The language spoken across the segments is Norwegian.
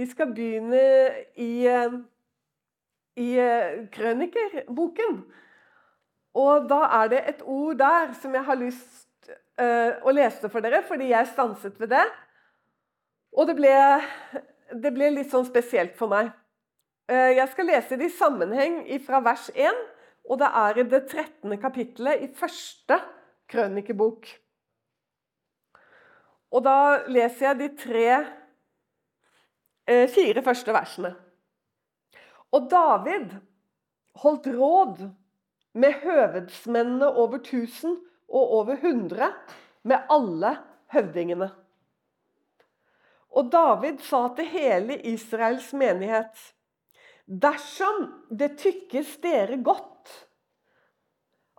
Vi skal begynne i, eh, i eh, krønikerboken. Og da er det et ord der som jeg har lyst uh, å lese for dere, fordi jeg stanset ved det. Og det ble, det ble litt sånn spesielt for meg. Uh, jeg skal lese det i sammenheng fra vers 1, og det er i det 13. kapittelet i første krønikebok. Og da leser jeg de tre fire første versene. Og David holdt råd med høvedsmennene over 1000 og over 100, med alle høvdingene. Og David sa til hele Israels menighet Dersom det tykkes dere godt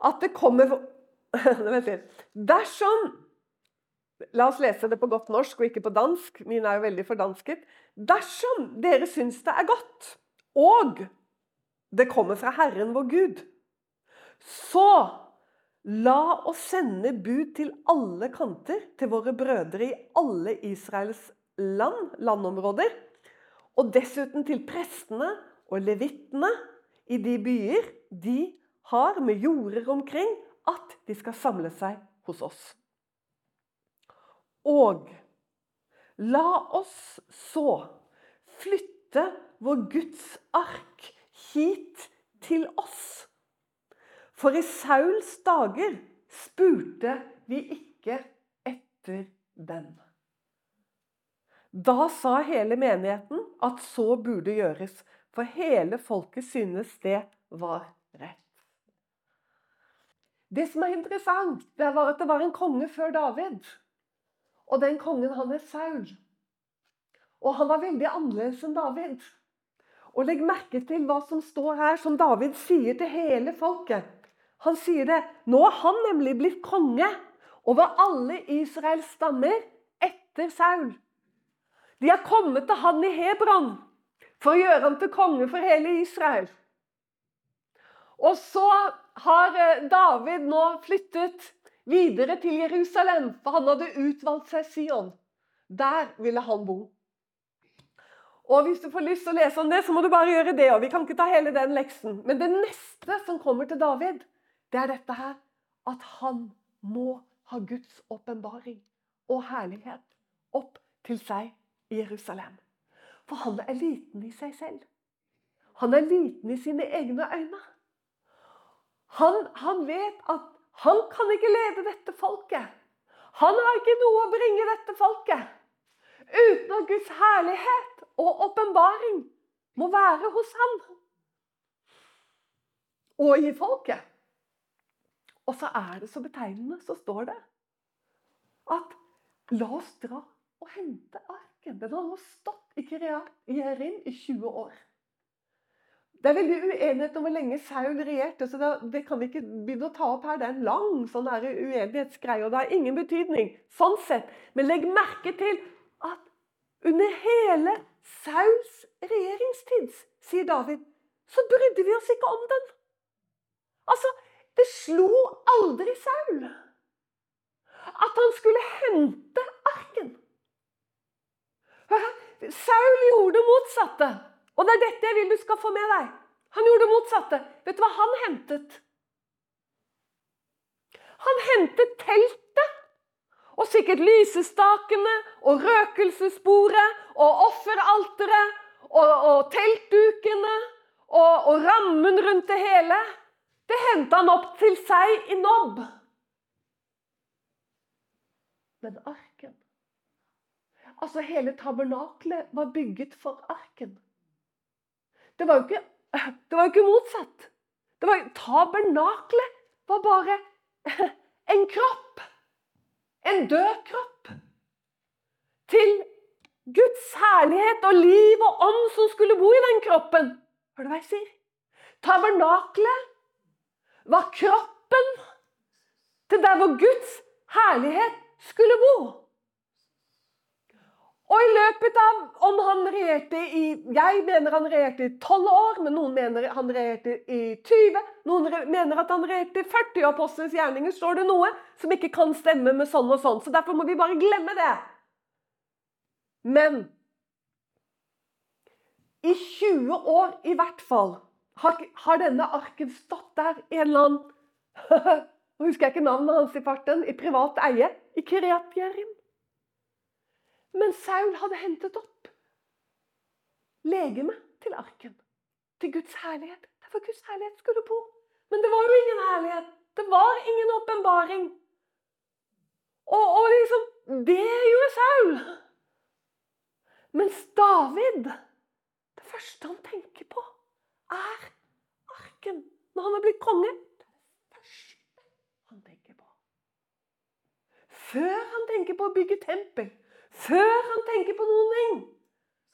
at det kommer Dersom La oss lese det på godt norsk og ikke på dansk. Min er jo veldig fordansket. Dersom dere syns det er godt, og det kommer fra Herren vår Gud, så la oss sende bud til alle kanter til våre brødre i alle Israels land, landområder, og dessuten til prestene og levittene i de byer de har med jorder omkring, at de skal samle seg hos oss. Og la oss så flytte vår Guds ark hit til oss. For i Sauls dager spurte vi ikke etter den. Da sa hele menigheten at så burde gjøres, for hele folket synes det var rett. Det som er interessant, det var at det var en konge før David. Og den kongen, han er Saul. Og han var veldig annerledes enn David. Og legg merke til hva som står her, som David sier til hele folket. Han sier det. Nå er han nemlig blitt konge over alle Israels stammer etter Saul. De har kommet til han i Hebron for å gjøre ham til konge for hele Israel. Og så har eh, David nå flyttet videre til Jerusalem, for han hadde utvalgt seg Sion. Der ville han bo. Og Hvis du får lyst til å lese om det, så må du bare gjøre det. og Vi kan ikke ta hele den leksen. Men det neste som kommer til David, det er dette her. At han må ha Guds åpenbaring og herlighet opp til seg i Jerusalem. For han er liten i seg selv. Han er liten i sine egne øyne. Han, han vet at han kan ikke lede dette folket. Han har ikke noe å bringe dette folket. Uten at Guds herlighet og åpenbaring må være hos ham. Og i folket. Og så er det så betegnende, så står det at la oss dra og hente arken. Den har nå stått i Jerin i 20 år. Det er veldig uenighet om hvor lenge Saul regjerte, så det, kan vi ikke begynne å ta opp her. Det er en lang sånn uenighetsgreie, og det har ingen betydning. sånn sett. Men legg merke til at under hele Sauls regjeringstid, sier David, så brydde vi oss ikke om den. Altså, det slo aldri Saul at han skulle hente arken. Saul gjorde det motsatte. Og det er dette jeg vil du skal få med deg. Han gjorde det motsatte. Vet du hva han hentet? Han hentet teltet. Og sikkert lysestakene og røkelsesbordet og offeralteret og, og teltdukene og, og rammen rundt det hele. Det henta han opp til seg i Nobb. Men arken Altså, hele tabernaklet var bygget for arken. Det var jo ikke, var jo ikke motsatt. Det var, tabernaklet var bare en kropp. En død kropp. Til Guds herlighet og liv og ånd som skulle bo i den kroppen. Hører du hva jeg sier? Tabernaklet var kroppen til der hvor Guds herlighet skulle bo. Og i løpet av Om han regjerte i Jeg mener han regjerte i 12 år, men noen mener han regjerte i 20. Noen mener at han regjerte i 40. Apostelens gjerninger står det noe som ikke kan stemme med sånn og sånn. Så derfor må vi bare glemme det. Men I 20 år i hvert fall har, har denne arken stått der i en eller annen Nå husker jeg ikke navnet hans i farten. I privat eie i Kiryat Jerim. Men Saul hadde hentet opp legemet til arken. Til Guds herlighet. Derfor Guds herlighet skulle bo. Men det var jo ingen herlighet. Det var ingen åpenbaring. Og, og liksom Det gjorde Saul. Mens David Det første han tenker på, er arken. Når han er blitt konge. Det første han tenker på. Før han tenker på å bygge tempel, før han tenker på noen ting,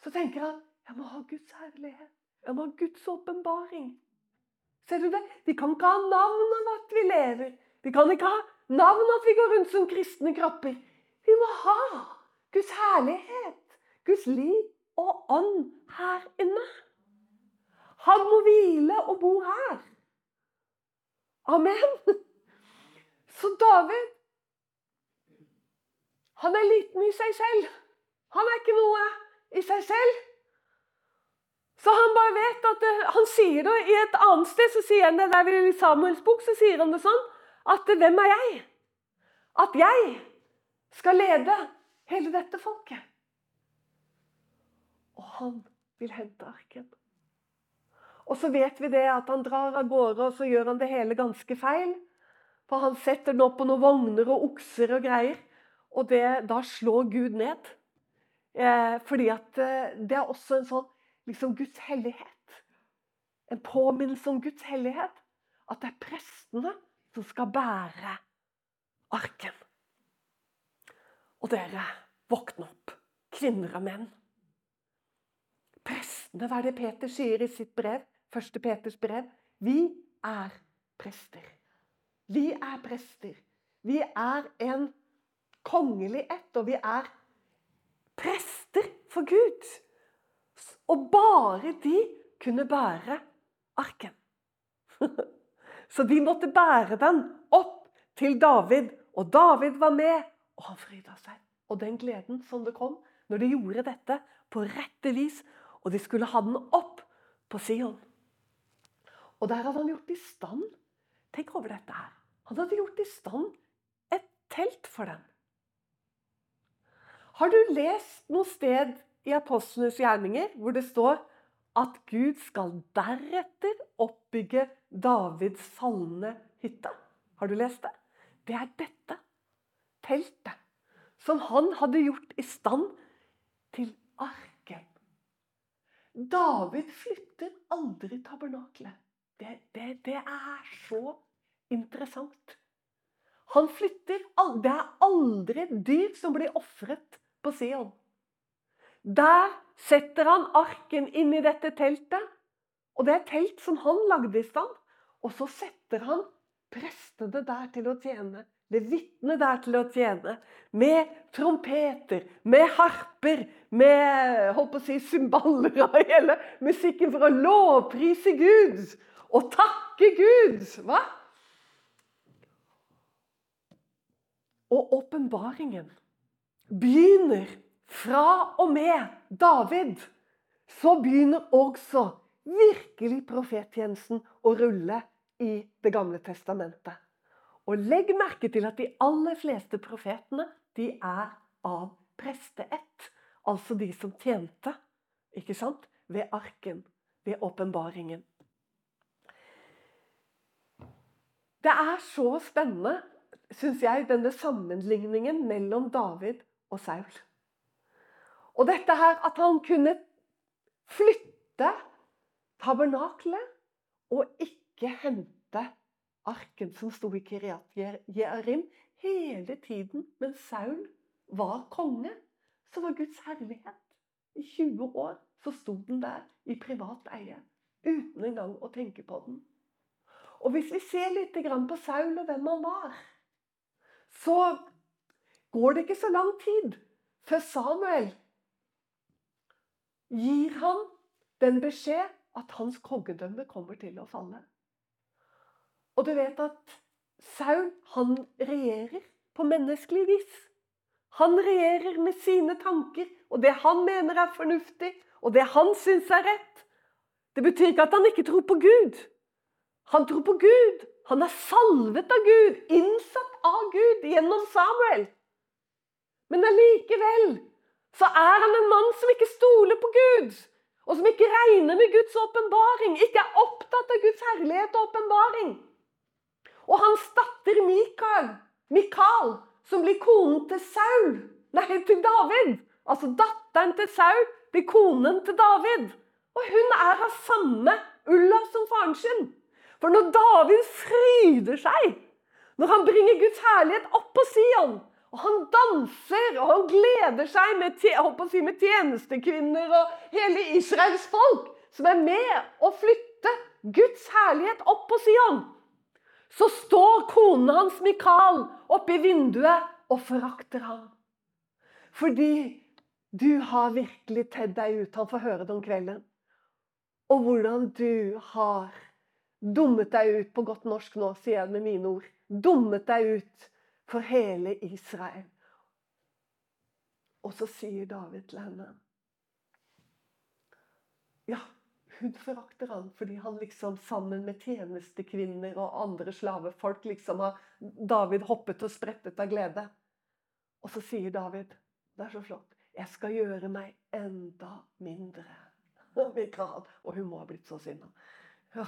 så tenker han jeg må ha Guds herlighet. Jeg må ha Guds åpenbaring. Ser du det? Vi kan ikke ha navn av at vi lever. Vi kan ikke ha navn av at vi går rundt som kristne kropper. Vi må ha Guds herlighet, Guds liv og ånd her inne. Han må hvile og bo her. Amen. Så David Han er liten i seg selv. Han er ikke noe i seg selv. Så han bare vet at det, Han sier det i et annet sted, så sier han det der i Samuels bok, så sier han det sånn at hvem er jeg? At jeg skal lede hele dette folket. Og han vil hente arken. Og så vet vi det at han drar av gårde, og så gjør han det hele ganske feil. For han setter den opp på noen vogner og okser og greier. Og det, da slår Gud ned. Eh, fordi at eh, det er også en sånn liksom Guds hellighet. En påminnelse om Guds hellighet. At det er prestene som skal bære arken. Og dere, våkne opp, kvinner og menn. Prestene, hva er det Peter sier i sitt brev? Første Peters brev. Vi er prester. Vi er prester. Vi er en kongelig ett, og vi er prester for Gud. Og bare de kunne bære arken. Så de måtte bære den opp til David, og David var med, og han fryda seg. Og den gleden som det kom når de gjorde dette på rette vis, og de skulle ha den opp på Sion. Og der hadde han gjort i stand Tenk over dette her. Han hadde gjort i stand et telt for dem. Har du lest noe sted i Apostlenes gjerninger hvor det står at Gud skal deretter oppbygge Davids falne hytte? Har du lest det? Det er dette teltet som han hadde gjort i stand til arken. David flytter aldri tabernaklet. Det, det, det er så interessant. Han flytter Det er aldri dyr som blir ofret på Sion. Der setter han arken inn i dette teltet. Og det er et telt som han lagde i stand. Og så setter han prestene der til å tjene. Levitene der til å tjene. Med trompeter, med harper, med holdt på å si, cymballer og hele musikken for å lovprise Gud og takke Gud. Hva? Og åpenbaringen begynner fra og med David. Så begynner også virkelig profettjenesten å rulle i Det gamle testamentet. Og legg merke til at de aller fleste profetene de er av presteett. Altså de som tjente ikke sant? ved arken, ved åpenbaringen. Det er så spennende, syns jeg, denne sammenligningen mellom David og Saul. Og dette her at han kunne flytte tabernaklet og ikke hente arken som sto i Kiryat Jearim hele tiden mens Saul var konge. Så var Guds herlighet. I 20 år så sto den der i privat eie. Uten engang å tenke på den. Og hvis vi ser litt på Saul og hvem han var, så går det ikke så lang tid før Samuel gir han den beskjed at hans kongedømme kommer til å falle. Og du vet at Saul, han regjerer på menneskelig vis. Han regjerer med sine tanker og det han mener er fornuftig, og det han syns er rett. Det betyr ikke at han ikke tror på Gud. Han tror på Gud. Han er salvet av Gud, innsatt av Gud gjennom Samuel. Men allikevel så er han en mann som ikke stoler på Gud. Og som ikke regner med Guds åpenbaring, ikke er opptatt av Guds herlighet og åpenbaring. Og hans datter Mikael, Mikael, som blir konen til Saul, nei, til David. Altså datteren til Saul blir konen til David. Og hun er av samme ulla som faren sin. For når David fryder seg, når han bringer Guds herlighet opp på Sion, og han danser og han gleder seg med, si, med tjenestekvinner og hele Israels folk, som er med å flytte Guds herlighet opp på Sion, så står konen hans Mikael oppe i vinduet og forakter ham. Fordi du har virkelig tedd deg ut. Han får høre det om kvelden. Og hvordan du har Dummet deg ut på godt norsk nå, sier jeg med mine ord. Dummet deg ut for hele Israel. Og så sier David til henne Ja, hun forakter han fordi han liksom sammen med tjenestekvinner og andre slavefolk liksom har David hoppet og sprettet av glede. Og så sier David Det er så flott. Jeg skal gjøre meg enda mindre. Og hun må ha blitt så sinna.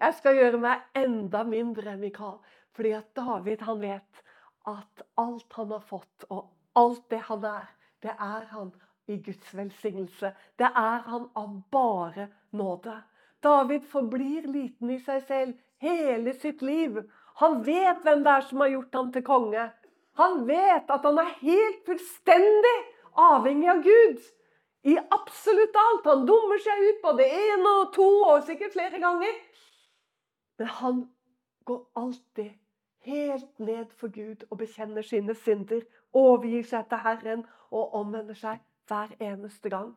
Jeg skal gjøre meg enda mindre, Mikael. Fordi at David han vet at alt han har fått, og alt det han er, det er han i Guds velsignelse. Det er han av bare nåde. David forblir liten i seg selv hele sitt liv. Han vet hvem det er som har gjort ham til konge. Han vet at han er helt fullstendig avhengig av Gud i absolutt alt. Han dummer seg ut på det ene og to og sikkert flere ganger. Men han går alltid helt ned for Gud og bekjenner sine synder. Overgir seg til Herren og omvender seg hver eneste gang.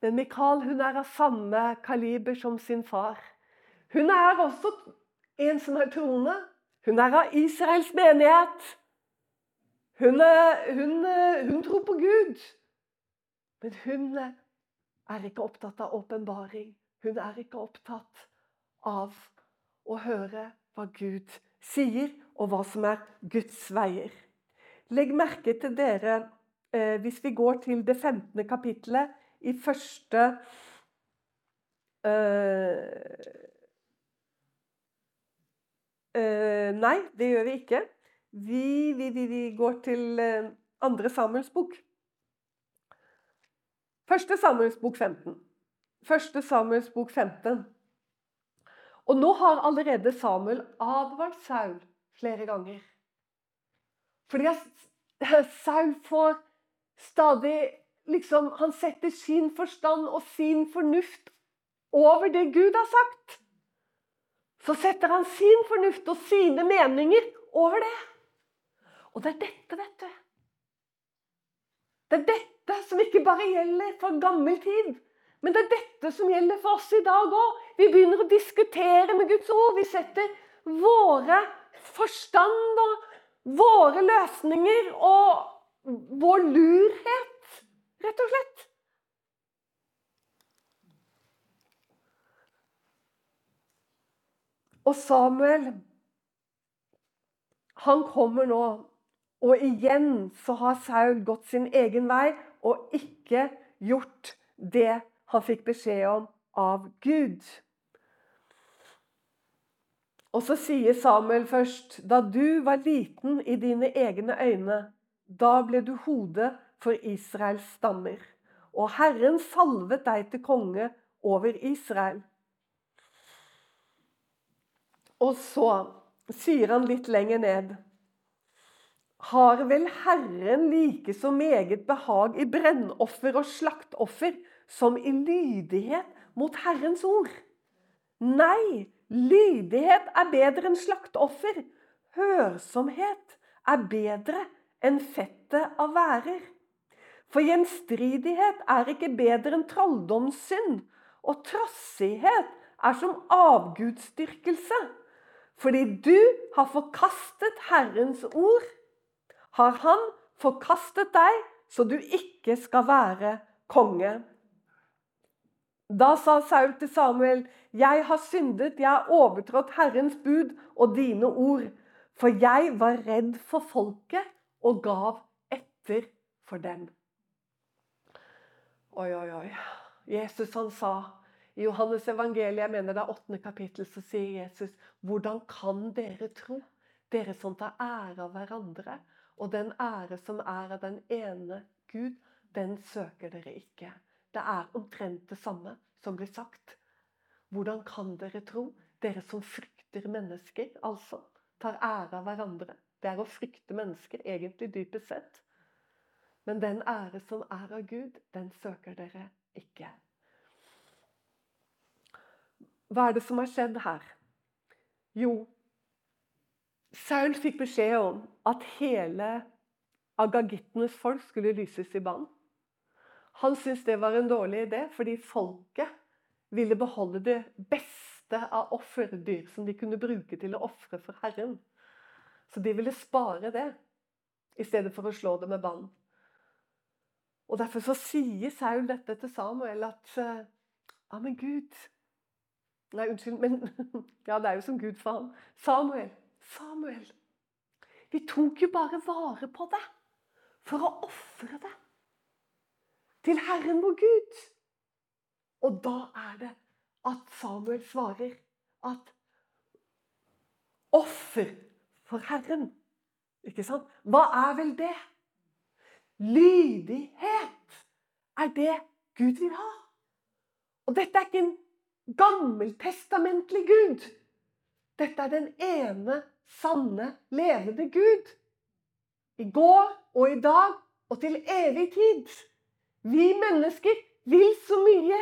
Men Mikael hun er av samme kaliber som sin far. Hun er også en som er troende. Hun er av Israels menighet. Hun, hun, hun tror på Gud, men hun er ikke opptatt av åpenbaring. Hun er ikke opptatt av å høre hva Gud sier, og hva som er Guds veier. Legg merke til dere, eh, hvis vi går til det 15. kapittelet i første eh, eh, Nei, det gjør vi ikke. Vi, vi, vi, vi går til andre Samuels bok. Første Samuels bok 15. Første Samuels bok 15. Og nå har allerede Samuel advart Saul flere ganger. Fordi Saul får stadig liksom, Han setter sin forstand og sin fornuft over det Gud har sagt. Så setter han sin fornuft og sine meninger over det. Og det er dette, vet du. Det er dette som ikke bare gjelder for gammel tid, men det er dette som gjelder for oss i dag òg. Vi begynner å diskutere med Guds ord. Vi setter våre forstand og våre løsninger og vår lurhet, rett og slett. Og Samuel, han kommer nå og igjen så har Saul gått sin egen vei og ikke gjort det han fikk beskjed om av Gud. Og så sier Samuel først Da du var liten i dine egne øyne, da ble du hodet for Israels stammer. Og Herren salvet deg til konge over Israel. Og så sier han litt lenger ned har vel Herren like så meget behag i brennoffer og slaktoffer som i lydighet mot Herrens ord? Nei, lydighet er bedre enn slaktoffer. Hørsomhet er bedre enn fettet av værer. For gjenstridighet er ikke bedre enn trolldomssynd, og trossighet er som avgudsdyrkelse. Fordi du har forkastet Herrens ord har han forkastet deg så du ikke skal være konge. Da sa Saul til Samuel, 'Jeg har syndet, jeg har overtrådt Herrens bud og dine ord.' 'For jeg var redd for folket og gav etter for dem.' Oi, oi, oi. Jesus han sa i Johannes evangeliet, jeg mener det er 8. kapittel, så sier Jesus, 'Hvordan kan dere tro, dere som tar ære av hverandre?' 'Og den ære som er av den ene Gud, den søker dere ikke.' Det er omtrent det samme som blir sagt. Hvordan kan dere tro, dere som frykter mennesker, altså tar ære av hverandre? Det er å frykte mennesker, egentlig dypest sett. Men den ære som er av Gud, den søker dere ikke. Hva er det som har skjedd her? Jo, Saul fikk beskjed om at hele agagittenes folk skulle lyses i bann. Han syntes det var en dårlig idé, fordi folket ville beholde det beste av offerdyr som de kunne bruke til å ofre for Herren. Så de ville spare det i stedet for å slå det med bann. Og Derfor så sier Saul dette til Samuel at Ja, men Gud Nei, unnskyld, men Ja, det er jo som Gud for ham. Samuel, Samuel. Vi tok jo bare vare på det for å ofre det til Herren vår Gud. Og da er det at Samuel svarer at offer for Herren Ikke sant? Hva er vel det? Lydighet er det Gud vil ha. Og dette er ikke en gammeltestamentlig Gud. Dette er den ene sanne, levende Gud. I går og i dag og til evig tid. Vi mennesker vil så mye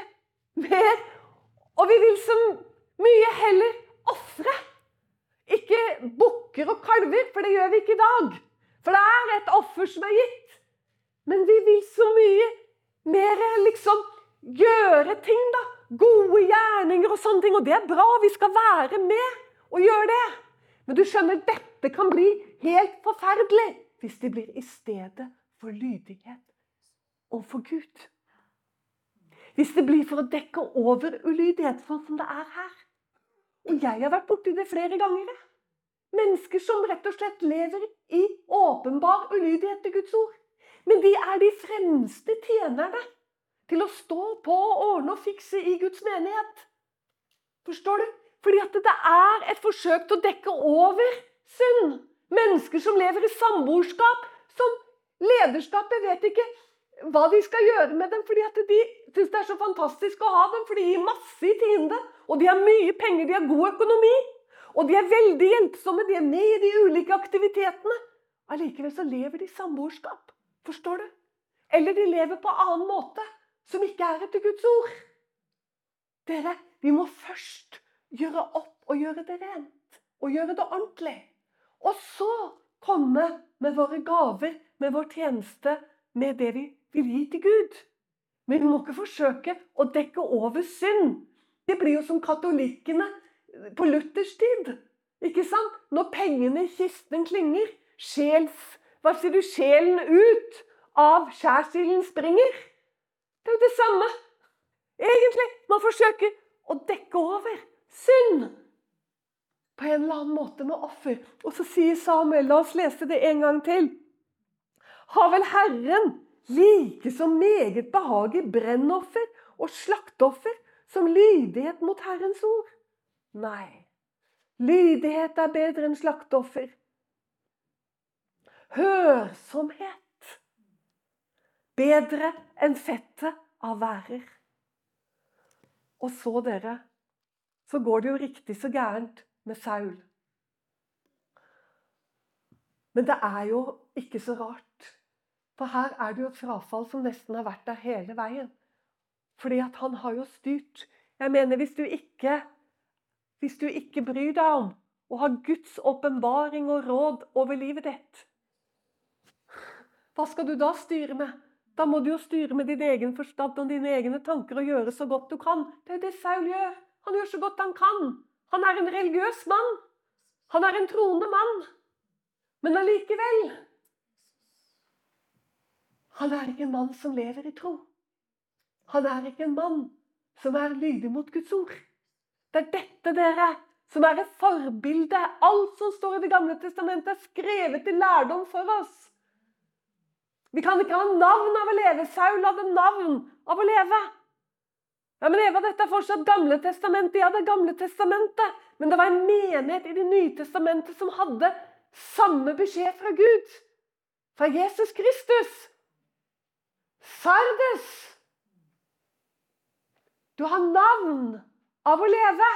mer, og vi vil så mye heller ofre. Ikke bukker og kalver, for det gjør vi ikke i dag. For det er et offer som er gitt. Men vi vil så mye mer liksom gjøre ting, da. Gode gjerninger og sånne ting. Og det er bra. Vi skal være med og gjøre det. Men du skjønner, dette kan bli helt forferdelig hvis det blir i stedet for lydighet overfor Gud. Hvis det blir for å dekke over ulydighet, sånn som det er her. Og jeg har vært borti det flere ganger. Mennesker som rett og slett lever i åpenbar ulydighet til Guds ord. Men de er de fremste tjenerne til å stå på og ordne og fikse i Guds menighet. Forstår du? Fordi at det er et forsøk til å dekke over synd. Mennesker som lever i samboerskap, som lederskapet vet ikke hva de skal gjøre med dem. fordi at De syns det er så fantastisk å ha dem, for de gir masse i tiende. Og de har mye penger, de har god økonomi. Og de er veldig hjelpsomme, de er med i de ulike aktivitetene. Allikevel så lever de samboerskap. Forstår du? Eller de lever på annen måte, som ikke er etter Guds ord. Dere, vi må først gjøre opp og gjøre det rent. Og gjøre det ordentlig. Og så komme med våre gaver, med vår tjeneste, med det vi vil gi til Gud. Men vi må ikke forsøke å dekke over synd. Det blir jo som katolikkene på Luthers tid. Ikke sant? Når pengene i kisten klinger, sjels, hva sier du, sjelen ut av skjærsilden springer. Det er jo det samme. Egentlig. Man forsøker å dekke over synd på en eller annen måte med offer. Og så sier Samuel, la oss lese det en gang til. Har vel Herren like så meget behag i brennoffer og slakteoffer som lydighet mot Herrens ord? Nei, lydighet er bedre enn slakteoffer. Hørsomhet bedre enn fettet av værer. Og så, dere, så går det jo riktig så gærent med Saul. Men det er jo ikke så rart. For her er det jo et frafall som nesten har vært der hele veien. Fordi at han har jo styrt. Jeg mener, hvis du ikke, hvis du ikke bryr deg om å ha Guds åpenbaring og råd over livet ditt, hva skal du da styre med? Da må du jo styre med din egen forstand og dine egne tanker og gjøre så godt du kan. Det er jo det Saul gjør. Han gjør så godt han kan. Han er en religiøs mann. Han er en troende mann. Men allikevel Han er ikke en mann som lever i tro. Han er ikke en mann som er lydig mot Guds ord. Det er dette, dere, som er et forbilde. Alt som står i Det gamle testamentet, er skrevet til lærdom for oss. Vi kan ikke ha navn av å leve. Saul hadde navn av å leve. Ja, men Eva, dette er fortsatt Gamle testamentet. Ja, det er Gamle testamentet. Men det var en menighet i Det nye testamentet som hadde samme beskjed fra Gud. Fra Jesus Kristus. Sardes. Du har navn av å leve.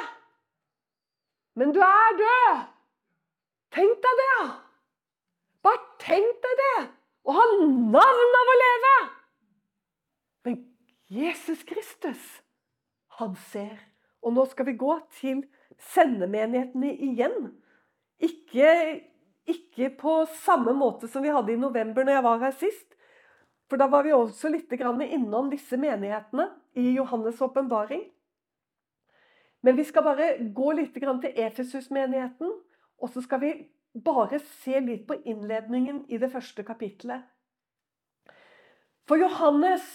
Men du er død. Tenk deg det! Bare tenk deg det! Å ha navn av å leve! Men Jesus Kristus, han ser. Og nå skal vi gå til sendemenighetene igjen. Ikke, ikke på samme måte som vi hadde i november når jeg var her sist. For da var vi også litt innom disse menighetene i Johannes' åpenbaring. Men vi skal bare gå litt til Efesus-menigheten, og så skal vi bare se litt på innledningen i det første kapitlet. For Johannes,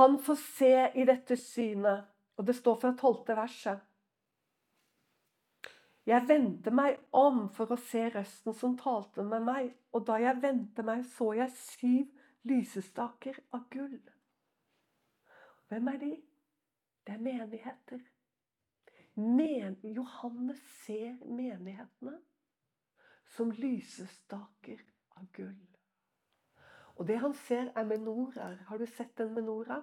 han får se i dette synet, og det står fra tolvte verset. Jeg vendte meg om for å se røsten som talte med meg, og da jeg vendte meg, så jeg syv lysestaker av gull. Hvem er de? Det er menigheter. Men Johannes ser menighetene som lysestaker av gull. Og det han ser, er menoraer. Har du sett en menora?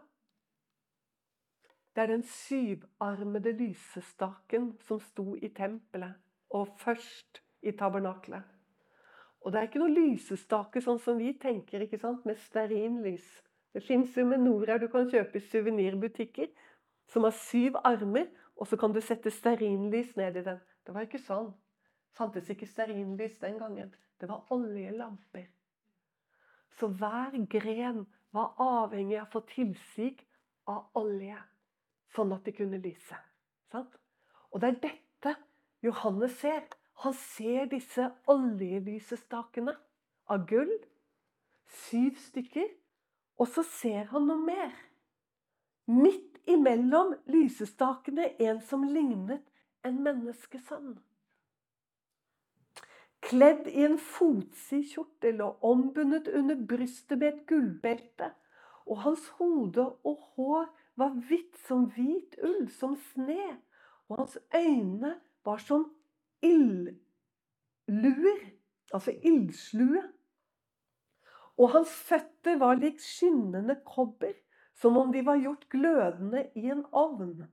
Det er den syvarmede lysestaken som sto i tempelet, og først i tabernaklet. Og det er ikke noe lysestake sånn som vi tenker, ikke sant? med stearinlys. Det fins menoraer du kan kjøpe i suvenirbutikker som har syv armer, og så kan du sette stearinlys ned i den. Det var ikke sånn. Det fantes ikke stearinlys den gangen. Det var oljelamper. Så hver gren var avhengig av å få tilsig av olje sånn at de kunne lyse. Sant? Og det er dette Johannes ser. Han ser disse oljelysestakene av gull. Syv stykker. Og så ser han noe mer. Midt imellom lysestakene en som lignet en menneskesønn. Kledd i en fotsid kjortel og ombundet under brystet med et gullbelte. Og hans hode og hår var hvitt som hvit ull, som sne, og hans øyne var som ildluer, altså ildslue. Og hans føtter var lik skinnende kobber, som om de var gjort glødende i en ovn.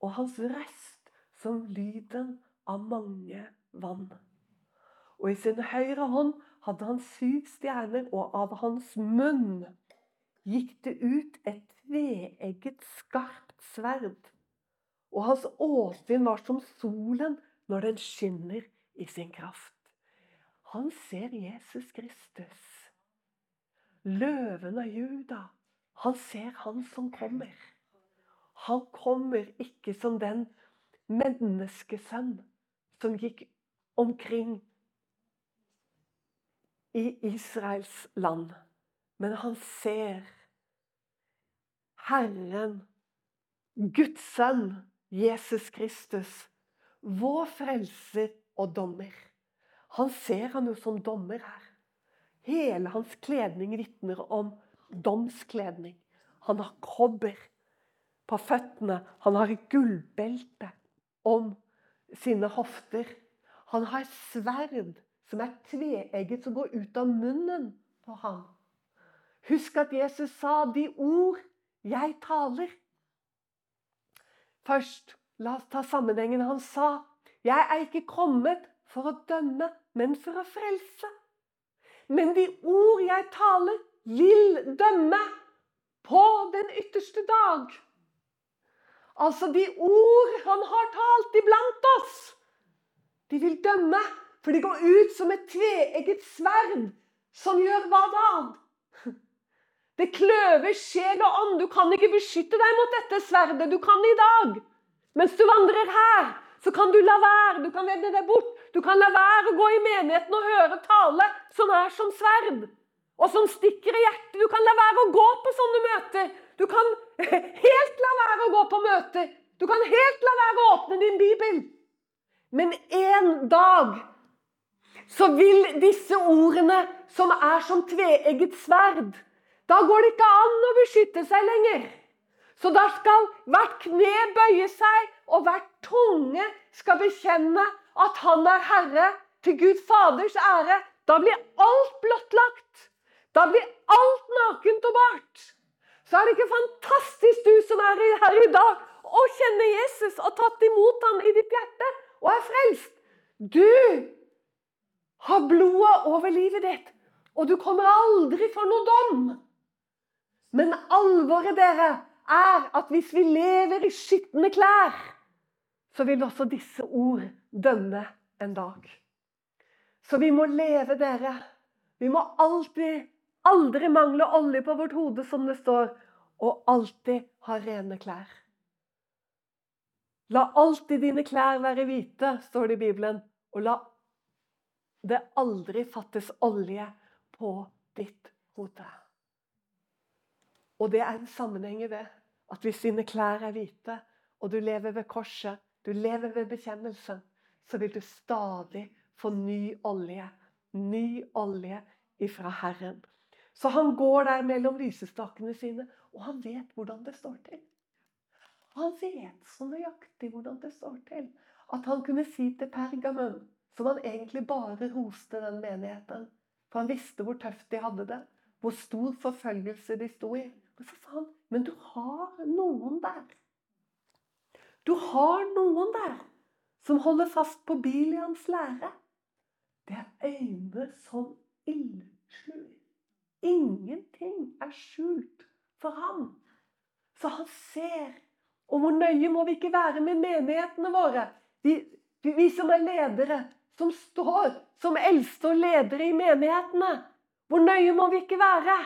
Og hans røst som lyden av mange vann. Og i sin høyre hånd hadde han syv stjerner, og av hans munn gikk det ut et tveegget, skarpt sverd. Og hans åsyn var som solen når den skinner i sin kraft. Han ser Jesus Kristus, løven av Juda. Han ser han som kommer. Han kommer ikke som den menneskesønn som gikk omkring i Israels land. Men han ser Herren, Guds sønn, Jesus Kristus, vår frelser og dommer. Han ser han jo som dommer her. Hele hans kledning vitner om domskledning. Han har kobber på føttene. Han har et gullbelte om sine hofter. Han har sverd som er tveegget, som går ut av munnen på ham. Husk at Jesus sa de ord jeg taler. Først, la oss ta sammenhengen. Han sa, 'Jeg er ikke kommet for å dømme, men for å frelse'. Men de ord jeg taler, vil dømme på den ytterste dag. Altså de ord han har talt iblant oss, de vil dømme. For de går ut som et tveegget sverd som gjør hva da? Det kløver sjel og ånd. Du kan ikke beskytte deg mot dette sverdet. Du kan i dag. Mens du vandrer her, så kan du la være. Du kan vende deg bort. Du kan la være å gå i menigheten og høre tale som er som sverd. og som stikker i hjertet. Du kan la være å gå på sånne møter. Du kan helt la være å gå på møter. Du kan helt la være å åpne din bibel. Men en dag så vil disse ordene, som er som tveegget sverd Da går det ikke an å beskytte seg lenger. Så da skal hvert kne bøye seg, og hvert tunge skal bekjenne at han er herre, til Gud Faders ære. Da blir alt blottlagt. Da blir alt nakent og bart. Så er det ikke fantastisk, du som er her i dag, å kjenne Jesus og tatt imot ham i ditt hjerte og er frelst. Du har blodet over livet ditt, og du kommer aldri for noe dom. Men alvoret, dere, er at hvis vi lever i skitne klær, så vil også disse ord dømme en dag. Så vi må leve, dere. Vi må alltid aldri mangle olje på vårt hode, som det står, og alltid ha rene klær. La alltid dine klær være hvite, står det i Bibelen, og la det aldri fattes olje på ditt hode. Og det er en sammenheng i det. At hvis dine klær er hvite, og du lever ved korset, du lever ved bekjennelsen, så vil du stadig få ny olje. Ny olje ifra Herren. Så han går der mellom lysestakene sine, og han vet hvordan det står til. Han vet så nøyaktig hvordan det står til, at han kunne si til Pergamum, som han egentlig bare roste den menigheten, for han visste hvor tøft de hadde det, hvor stor forfølgelse de sto i. Men sa han, men du har noen der. Du har noen der som holder fast på Bilians lære. Det er øyne som ildslur. Ingenting er skjult for ham. Så han ser. Og hvor nøye må vi ikke være med menighetene våre? Vi, vi som er ledere, som står som eldste og ledere i menighetene. Hvor nøye må vi ikke være?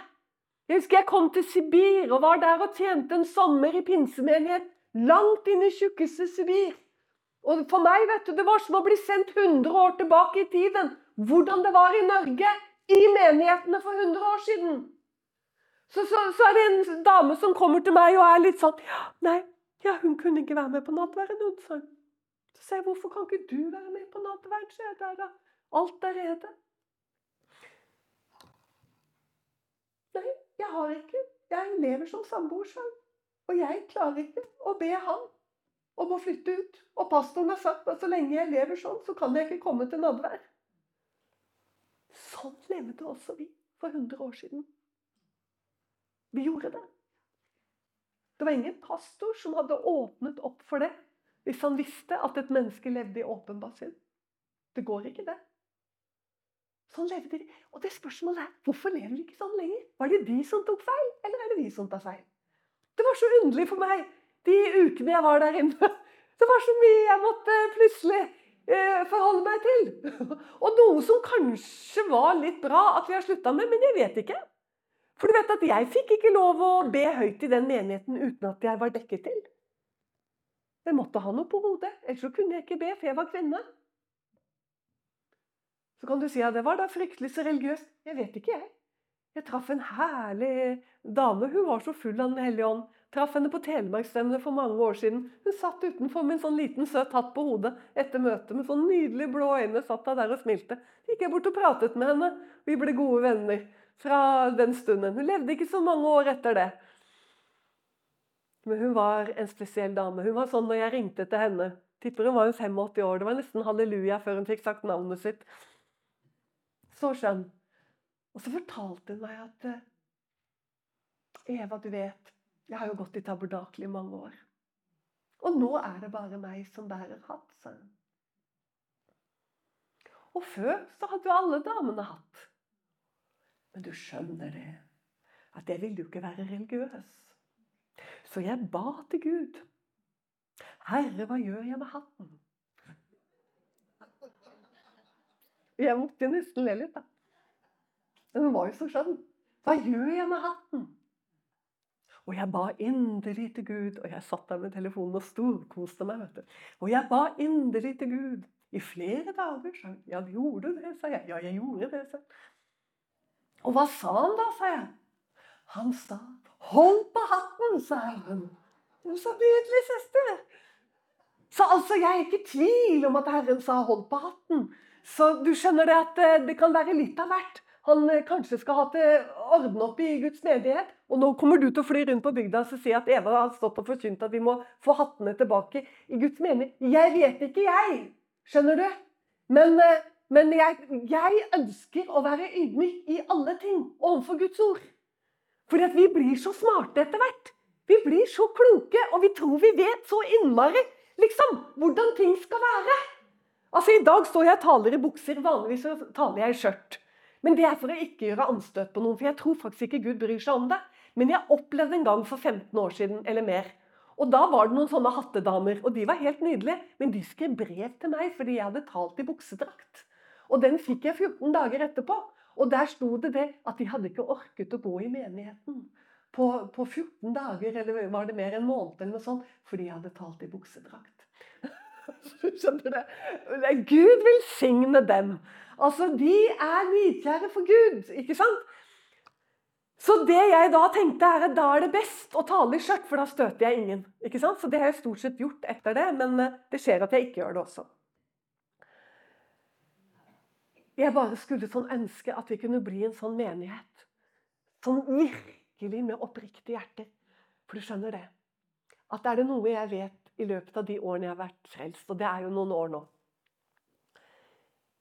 Jeg husker jeg kom til Sibir og var der og tjente en sommer i pinsemenighet. Langt inn i tjukkeste Sibir. Og for meg vet du, det var som å bli sendt 100 år tilbake i tiden. Hvordan det var i Norge i menighetene for 100 år siden. Så, så, så, er det en dame som kommer til meg og er litt sånn ja, Nei, ja, hun kunne ikke være med på nattverden. hun sa. Så sier jeg, hvorfor kan ikke du være med på nattverden? Alt der. Er rede. Nei, jeg har ikke. Jeg lever som samboer selv. Og jeg klarer ikke å be han om å flytte ut. Og pastoren har sagt at så lenge jeg lever sånn, så kan jeg ikke komme til nadvær. Sånn levde også vi for 100 år siden. Vi gjorde det. Det var ingen pastor som hadde åpnet opp for det hvis han visste at et menneske levde i åpenbar synd. Det går ikke, det. Sånn levde de. Og det spørsmålet er hvorfor lever de ikke sånn lenger? Var det de som tok feil, eller er det vi som tar feil? Det var så underlig for meg de ukene jeg var der inne. Det var så mye jeg måtte plutselig eh, forholde meg til. Og noe som kanskje var litt bra at vi har slutta med, men jeg vet ikke. For du vet at jeg fikk ikke lov å be høyt i den menigheten uten at jeg var dekket til. Jeg måtte ha noe på hodet, ellers så kunne jeg ikke be, for jeg var kvinne. Så kan du si at det var da fryktelig så religiøst. Jeg vet ikke, jeg. Jeg traff en herlig dame. Hun var så full av Den hellige ånd. Traff henne på Telemarksstevnet for mange år siden. Hun satt utenfor med en sånn liten søt hatt på hodet etter møtet med sånn nydelig blå øyne. Satt hun der og smilte. Så gikk jeg bort og pratet med henne. Vi ble gode venner fra den stunden. Hun levde ikke så mange år etter det. Men hun var en spesiell dame. Hun var sånn når jeg ringte til henne Tipper hun var jo 85 år. Det var nesten halleluja før hun fikk sagt navnet sitt. Så skjønn. Og så fortalte hun meg at eh, Eva, du vet jeg har jo gått i tabernakel i mange år. Og nå er det bare meg som bærer hatt, sa hun. Og før så hadde jo alle damene hatt. Men du skjønner det, at jeg ville jo ikke være religiøs. Så jeg ba til Gud. Herre, hva gjør jeg med hatten? Jeg måtte nesten le litt, da. Men hun var jo så skjønn. Hva gjør jeg med hatten? Og jeg ba inderlig til Gud, og jeg satt der med telefonen og storkoste meg. vet du. Og jeg ba inderlig til Gud i flere dager. sa hun. Ja, gjorde du det? sa jeg. Ja, jeg gjorde det. sa Og hva sa han da, sa jeg. Han sa 'Hold på hatten', sa Herren. Så nydelig, søster. Så altså, jeg er ikke i tvil om at Herren sa 'hold på hatten'. Så du skjønner det at eh, det kan være litt av hvert. Han eh, kanskje skal ha til ordne opp i Guds menighet. Og nå kommer du til å fly rundt på bygda og si at Eva har stått og forkynt at vi må få hattene tilbake i Guds menighet. Jeg vet ikke, jeg. Skjønner du? Men, eh, men jeg, jeg, ønsker å være ydmyk i alle ting overfor Guds ord. Fordi at vi blir så smarte etter hvert. Vi blir så kloke, og vi tror vi vet så innmari liksom, hvordan ting skal være. Altså, I dag står jeg og taler i bukser. Vanligvis taler jeg i skjørt. Men det er for å ikke gjøre anstøt på noen, for jeg tror faktisk ikke Gud bryr seg om det. Men jeg opplevde en gang for 15 år siden eller mer. Og Da var det noen sånne hattedamer, og de var helt nydelige. Men de skrev brev til meg fordi jeg hadde talt i buksedrakt. Og den fikk jeg 14 dager etterpå. Og der sto det det at de hadde ikke orket å gå i menigheten på, på 14 dager, eller var det mer en måned, eller noe sånt, fordi jeg hadde talt i buksedrakt. Skjønner du det? Gud velsigne dem. Altså, De er nidkjære for Gud, ikke sant? Så det jeg da tenkte er at da er det best å tale i skjørt, for da støter jeg ingen. ikke sant? Så det har jeg stort sett gjort etter det, men eh, det skjer at jeg ikke gjør det også. Jeg bare skulle sånn ønske at vi kunne bli en sånn menighet. Sånn virkelig med oppriktig hjerte. For du skjønner det. At er det noe jeg vet i løpet av de årene jeg har vært frelst, og det er jo noen år nå,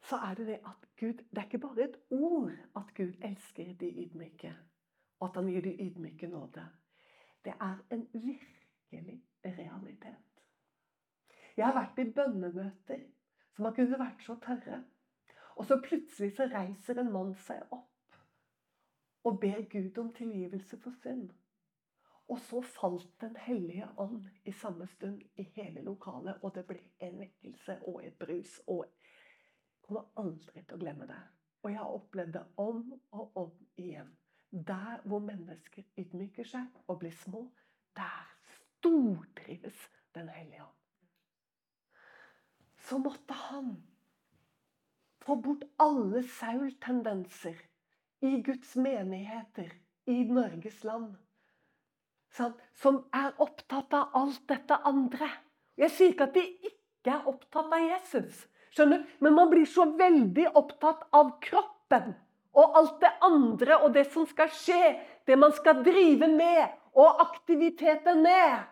så er det det at Gud Det er ikke bare et ord at Gud elsker de ydmyke, og at han gir de ydmyke nåde. Det er en virkelig realitet. Jeg har vært i bønnemøter som har kunnet vært så tørre. Og så plutselig så reiser en mann seg opp og ber Gud om tilgivelse for synd. Og så falt Den hellige ånd i samme stund i hele lokalet, og det ble en vekkelse og et brus. og Jeg kommer aldri til å glemme det. Og jeg har opplevd det om og om igjen. Der hvor mennesker ydmyker seg og blir små, der stortrives Den hellige ånd. Så måtte han få bort alle Saul-tendenser i Guds menigheter i Norges land. Som er opptatt av alt dette andre. Jeg sier ikke at de ikke er opptatt av Jesus, skjønner men man blir så veldig opptatt av kroppen og alt det andre og det som skal skje, det man skal drive med, og aktiviteten med.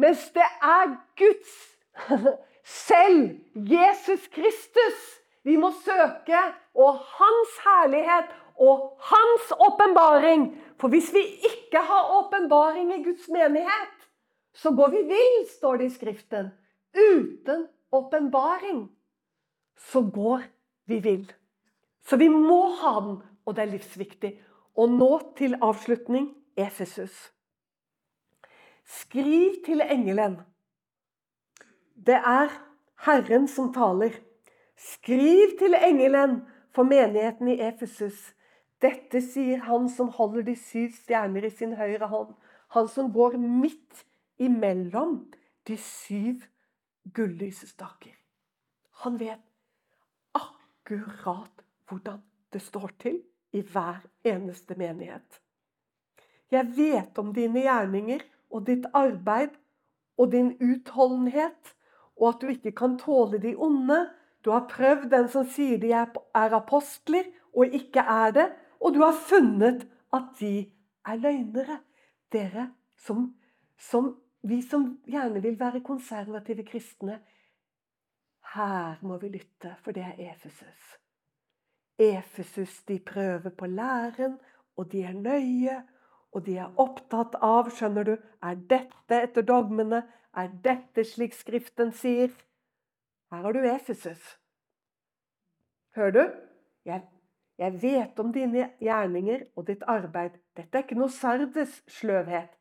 Mens det er Guds selv Jesus Kristus vi må søke, og hans herlighet og hans åpenbaring. For hvis vi ikke har åpenbaring i Guds menighet, så går vi vill, står det i Skriften. Uten åpenbaring så går vi vill. Så vi må ha den, og det er livsviktig. Og nå til avslutning Efesus. Skriv til engelen. Det er Herren som taler. Skriv til engelen for menigheten i Efesus. Dette sier han som holder de syv stjerner i sin høyre hånd. Han som går midt imellom de syv gullysestaker. Han vet akkurat hvordan det står til i hver eneste menighet. Jeg vet om dine gjerninger og ditt arbeid og din utholdenhet, og at du ikke kan tåle de onde, du har prøvd den som sier de er apostler, og ikke er det. Og du har funnet at de er løgnere. Dere som, som Vi som gjerne vil være konservative kristne. Her må vi lytte, for det er Efesus. Efesus de prøver på læren, og de er nøye. Og de er opptatt av, skjønner du, er dette etter dogmene? Er dette slik Skriften sier? Her har du Efesus. Hører du? Jeg, jeg, vet om dine gjerninger og ditt arbeid. Dette er ikke noe Sardes sløvhet.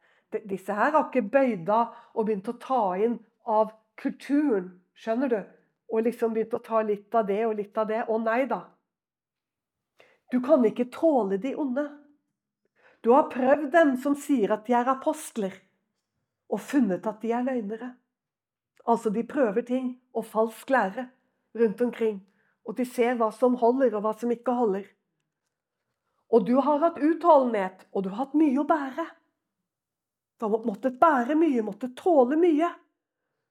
Disse her har ikke bøyd av og begynt å ta inn av kulturen. Skjønner du? Og liksom begynt å ta litt av det og litt av det. Å nei da. Du kan ikke tåle de onde. Du har prøvd dem som sier at de er apostler, og funnet at de er løgnere. Altså, de prøver ting og falsk lære rundt omkring. Og de ser hva som holder, og hva som ikke holder. Og du har hatt utholdenhet, og du har hatt mye å bære. Du har måttet bære mye, måttet tåle mye.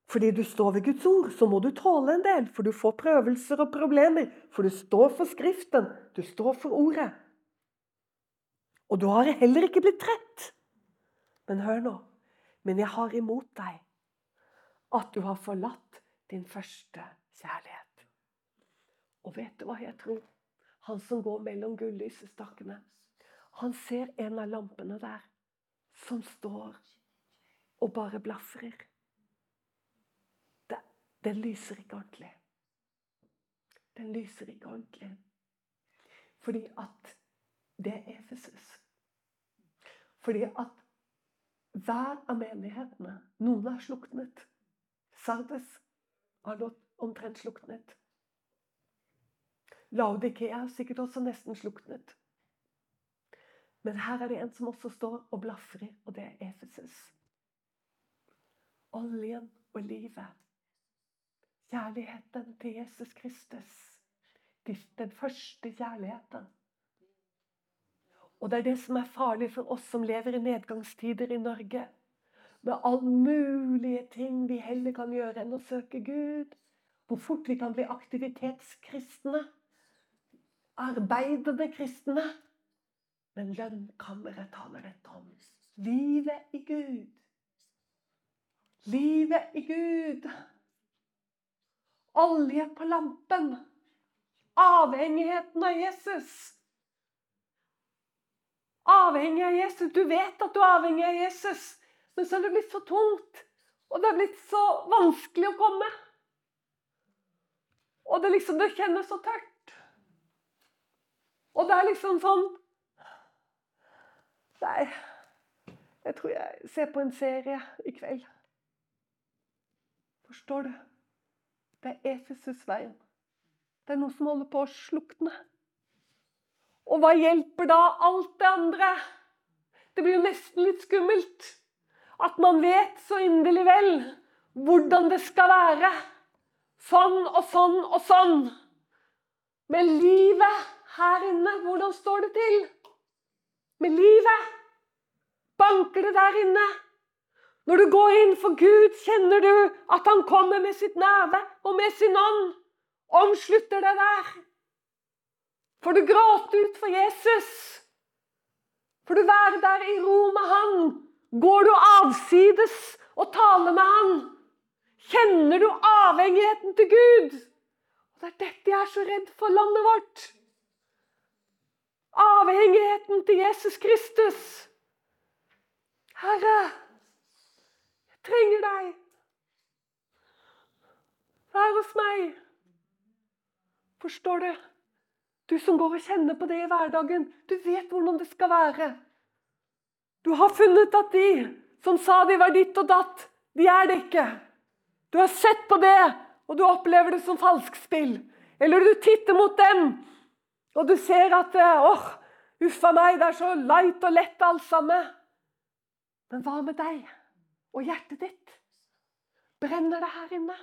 Fordi du står ved Guds ord, så må du tåle en del, for du får prøvelser og problemer. For du står for Skriften, du står for Ordet. Og du har heller ikke blitt trett. Men hør nå. Men jeg har imot deg at du har forlatt din første kjærlighet. Og vet du hva jeg tror? Han som går mellom gullysestakene. han ser en av lampene der som står og bare blafrer. Den lyser ikke ordentlig. Den lyser ikke ordentlig. Fordi at det er Efesus. Fordi at hver av menighetene Noen har sluknet. Sardes har omtrent sluknet. Laudikea sikkert også nesten sluknet. Men her er det en som også står og blafrer, og det er Efeses. Oljen og livet. Kjærligheten til Jesus Kristus. Den første kjærligheten. Og det er det som er farlig for oss som lever i nedgangstider i Norge. Med all mulige ting vi heller kan gjøre enn å søke Gud. Hvor fort vi kan bli aktivitetskristne. Arbeidende kristne. Men lønnkammeret taler dette om. Livet i Gud. Livet i Gud. Olje på lampen. Avhengigheten av Jesus. Avhengig av Jesus. Du vet at du er avhengig av Jesus, men så er det blitt så tungt. Og det er blitt så vanskelig å komme. Og det liksom, det kjennes så tørt. Og det er liksom sånn Nei, jeg tror jeg ser på en serie i kveld. Forstår du? Det er Efesusveien. Det er noe som holder på å slukne. Og hva hjelper da alt det andre? Det blir jo nesten litt skummelt. At man vet så inderlig vel hvordan det skal være. Sånn og sånn og sånn. Men livet her inne, hvordan står det til? Med livet? Banker det der inne? Når du går inn for Gud, kjenner du at Han kommer med sitt nerve og med sin ånd. Omslutter det der. Får du gråte ut for Jesus? Får du være der i ro med han? Går du avsides og taler med han? Kjenner du avhengigheten til Gud? Og Det er dette jeg er så redd for landet vårt. Avhengigheten til Jesus Kristus. Herre, jeg trenger deg. Vær hos meg. Forstår du? Du som går og kjenner på det i hverdagen, du vet hvordan det skal være. Du har funnet at de som sa de var ditt og datt, de er det ikke. Du har sett på det, og du opplever det som falskspill. Eller du titter mot dem, og du ser at åh, oh, uffa meg, det er så light og lett alt sammen. Men hva med deg og hjertet ditt? Brenner det her inne?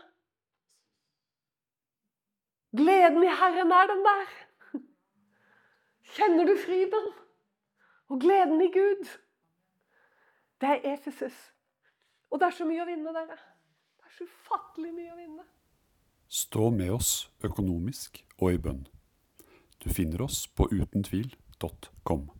Gleden i Herren er den der. Kjenner du friden og gleden i Gud? Det er Efesus. Og det er så mye å vinne, dere. Det er så ufattelig mye å vinne. Stå med oss økonomisk og i bønn. Du finner oss på utentvil.com.